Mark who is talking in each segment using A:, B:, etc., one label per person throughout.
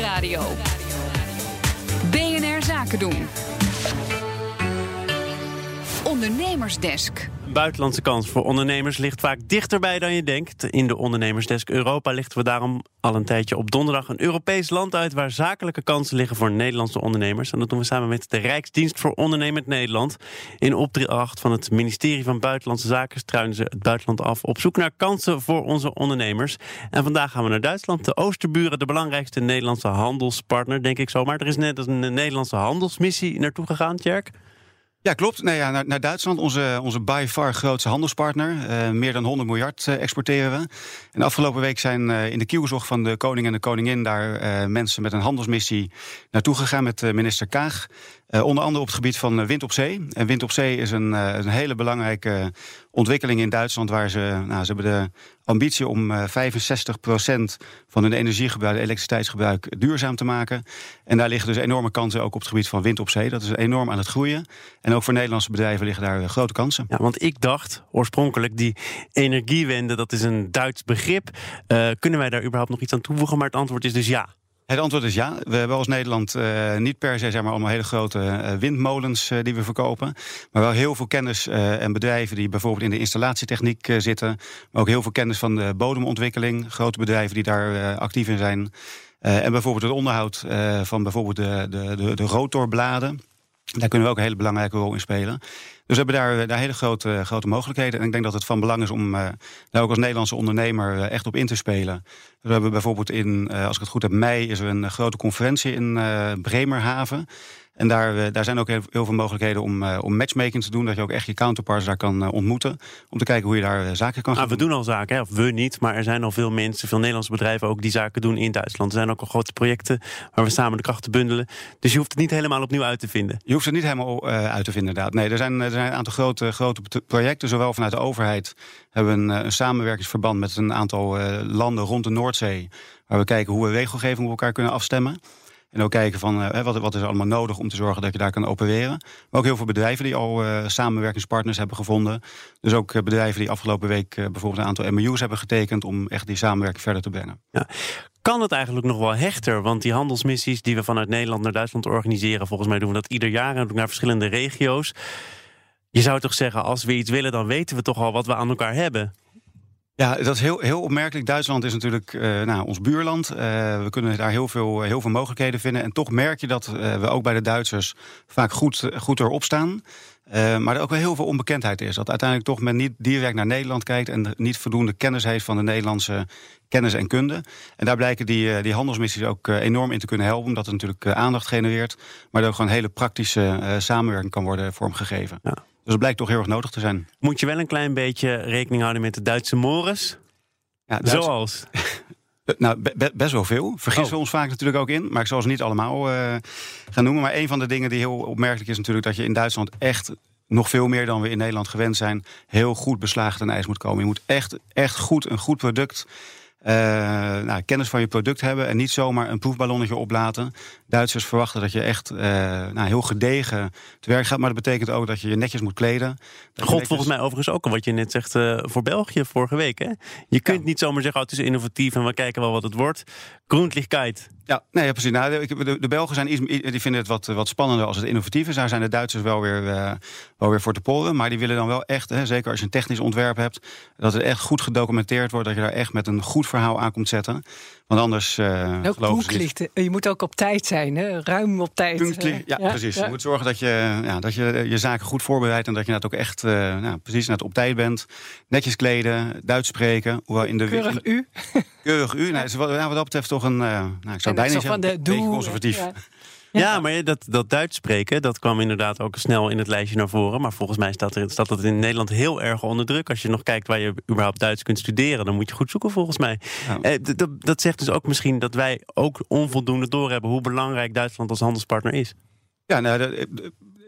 A: Nieuwsradio. BNR Zaken doen. Ondernemersdesk.
B: Buitenlandse kans voor ondernemers ligt vaak dichterbij dan je denkt. In de Ondernemersdesk Europa lichten we daarom al een tijdje op donderdag een Europees land uit waar zakelijke kansen liggen voor Nederlandse ondernemers. En dat doen we samen met de Rijksdienst voor Ondernemend Nederland. In opdracht van het ministerie van Buitenlandse Zaken struinen ze het buitenland af op zoek naar kansen voor onze ondernemers. En vandaag gaan we naar Duitsland, de Oosterburen, de belangrijkste Nederlandse handelspartner, denk ik zomaar. Er is net een Nederlandse handelsmissie naartoe gegaan, Tjerk.
C: Ja, klopt. Nee, ja, naar, naar, Duitsland, onze, onze by far grootste handelspartner. Uh, meer dan 100 miljard uh, exporteren we. En afgelopen week zijn uh, in de kielzog van de koning en de koningin... daar mensen met een handelsmissie naartoe gegaan met minister Kaag. Onder andere op het gebied van wind op zee. En wind op zee is een, een hele belangrijke ontwikkeling in Duitsland... waar ze, nou, ze hebben de ambitie om 65% van hun energiegebruik, elektriciteitsgebruik, duurzaam te maken. En daar liggen dus enorme kansen ook op het gebied van wind op zee. Dat is enorm aan het groeien. En ook voor Nederlandse bedrijven liggen daar grote kansen.
B: Ja, want ik dacht oorspronkelijk, die energiewende, dat is een Duits begrip. Uh, kunnen wij daar überhaupt nog iets aan toevoegen? Maar het antwoord is dus ja.
C: Het antwoord is ja. We hebben als Nederland uh, niet per se zeg maar, allemaal hele grote uh, windmolens uh, die we verkopen. Maar wel heel veel kennis en bedrijven die bijvoorbeeld in de installatietechniek zitten. Maar ook heel veel kennis van de bodemontwikkeling. Grote bedrijven die daar actief in zijn. en bijvoorbeeld het onderhoud van bijvoorbeeld de, de, de rotorbladen. Daar kunnen we ook een hele belangrijke rol in spelen. Dus we hebben daar, daar hele grote, grote mogelijkheden. En ik denk dat het van belang is om uh, daar ook als Nederlandse ondernemer echt op in te spelen. We hebben bijvoorbeeld in, als ik het goed heb, mei is er een grote conferentie in Bremerhaven. En daar, eh, daar zijn ook heel, veel mogelijkheden om, uh, om matchmaking te doen. Dat je ook echt je counterparts daar kan uh, ontmoeten. Om te kijken hoe je daar zaken kan
B: gaan ah, We doen al zaken, hè? of we niet. Maar er zijn al veel mensen, veel Nederlandse bedrijven ook die zaken doen in Duitsland. Er zijn ook al grote projecten waar we samen de krachten bundelen. Dus je hoeft het niet helemaal opnieuw uit te vinden.
C: Je hoeft het niet helemaal uit te vinden, inderdaad. Nee, er zijn, er zijn een aantal grote, grote projecten. Zowel vanuit de overheid hebben we een, een samenwerkingsverband met een aantal landen rond de Noordzee. Waar we kijken hoe we regelgeving op elkaar kunnen afstemmen. En ook kijken van uh, wat, wat is allemaal nodig om te zorgen dat je daar kan opereren. Maar ook heel veel bedrijven die al uh, samenwerkingspartners hebben gevonden. Dus ook uh, bedrijven die afgelopen week bijvoorbeeld een aantal MOU's hebben getekend om echt die samenwerking verder te brengen.
B: Ja. Kan het eigenlijk nog wel hechter? Want die handelsmissies die we vanuit Nederland naar Duitsland organiseren, volgens mij doen we dat ieder jaar en naar verschillende regio's. Je zou toch zeggen, als we iets willen, dan weten we toch al wat we aan elkaar hebben.
C: Ja, dat is heel, heel opmerkelijk. Duitsland is natuurlijk uh, nou, ons buurland. Uh, we kunnen daar heel veel, heel veel mogelijkheden vinden. En toch merk je dat uh, we ook bij de Duitsers vaak goed, goed erop staan. maar er ook wel heel veel onbekendheid is. Dat uiteindelijk toch men niet direct naar Nederland kijkt... en niet voldoende kennis heeft van de Nederlandse kennis en kunde. En daar blijken die, die handelsmissies ook enorm in te kunnen helpen... omdat het natuurlijk aandacht genereert... maar er ook gewoon hele praktische samenwerking kan worden vormgegeven. Ja. Dus het blijkt toch heel erg nodig te zijn.
B: Moet je wel een klein beetje rekening houden met de Duitse mores? Ja, Zoals?
C: nou, best wel veel. Vergissen oh. we ons vaak natuurlijk ook in. Maar ik zal ze niet allemaal uh, gaan noemen. Maar een van de dingen die heel opmerkelijk is natuurlijk... dat je in Duitsland echt nog veel meer dan we in Nederland gewend zijn... heel goed beslagen ten ijs moet komen. Je moet echt, echt goed een goed product uh, nou, kennis van je product hebben en niet zomaar een proefballonnetje oplaten. Duitsers verwachten dat je echt uh, nou, heel gedegen te werk gaat, maar dat betekent ook dat je je netjes moet kleden.
B: God, volgens mij overigens ook wat je net zegt uh, voor België vorige week. Hè? Je kunt niet zomaar zeggen, oh, het is innovatief en we kijken wel wat het wordt. Groentlichkeit.
C: Ja, nee, precies. Nou, de, Belgen zijn die vinden het wat, wat spannender als het innovatief is. Daar zijn de Duitsers wel weer, uh, wel weer voor te poren. Maar die willen dan wel echt, hè, zeker als je een technisch ontwerp hebt, dat het echt goed gedocumenteerd wordt. Dat je daar echt met een goed verhaal aan komt zetten. Want anders. Uh,
D: Je moet ook op tijd zijn, hè? ruim op tijd.
C: Punktlicht, ja, precies. Je moet zorgen dat je, ja, dat je je zaken goed voorbereidt en dat je net ook echt uh, nou, precies net op tijd bent. Netjes kleden, Duits spreken. Hoewel in de
D: Keurig u.
C: Keurig u. Nou, wat, wat dat betreft toch een. Nou, ik zou bijna zeggen, van de beetje conservatief.
B: Ja, maar dat, dat Duits spreken, dat kwam inderdaad ook snel in het lijstje naar voren. Maar volgens mij staat, er, staat dat in Nederland heel erg onder druk. Als je nog kijkt waar je überhaupt Duits kunt studeren, dan moet je goed zoeken volgens mij. Eh, dat, dat zegt dus ook misschien dat wij ook onvoldoende doorhebben hoe belangrijk Duitsland als handelspartner is.
C: Ja, nou,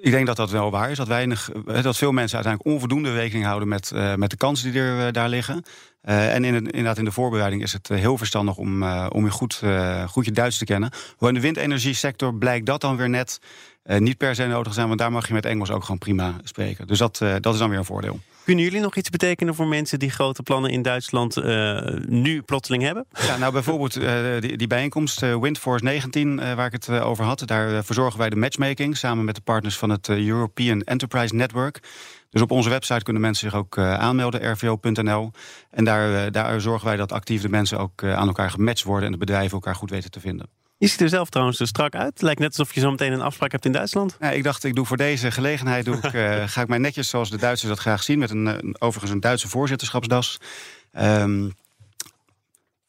C: ik denk dat dat wel waar is. Dat, weinig, eh, dat veel mensen uiteindelijk onvoldoende rekening houden met, uh, met de kansen die er daar liggen. En in, inderdaad, in de voorbereiding is het heel verstandig om, om je goed, goed je Duits te kennen. Hoe in de windenergiesector blijkt dat dan weer net niet per se nodig zijn, want daar mag je met Engels ook gewoon prima spreken. Dus dat, dat is dan weer een voordeel.
B: Kunnen jullie nog iets betekenen voor mensen die grote plannen in Duitsland uh, nu plotseling hebben?
C: Ja, nou bijvoorbeeld uh, die, die, bijeenkomst uh, Windforce 19, waar ik het over had. Daar verzorgen wij de matchmaking samen met de partners van het European Enterprise Network. Dus op onze website kunnen mensen zich ook aanmelden, rvo.nl. En daar, daar zorgen wij dat actief de mensen ook aan elkaar gematcht worden en de bedrijven elkaar goed weten te vinden.
B: Je ziet er zelf trouwens er strak uit. Lijkt net alsof je zo meteen een afspraak hebt in Duitsland.
C: Ja, ik dacht, ik doe voor deze gelegenheid doe ik, uh, ga ik mij netjes zoals de Duitsers dat graag zien. Met een, een overigens een Duitse voorzitterschapsdas. Um,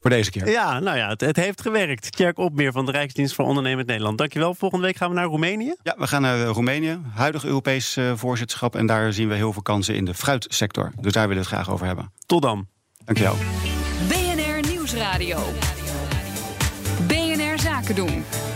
C: voor deze keer.
B: Ja, nou ja, het, het heeft gewerkt. Tjerk Opmeer van de Rijksdienst voor Ondernemend Nederland. Dankjewel. Volgende week gaan we naar Roemenië.
C: Ja, we gaan naar eh, Roemenië. Huidig Europees uh, voorzitterschap. En daar zien we heel veel kansen in de fruitsector. Dus daar willen we het graag over hebben.
B: Tot dan.
C: Dankjewel.
A: BNR Nieuwsradio zaken doen.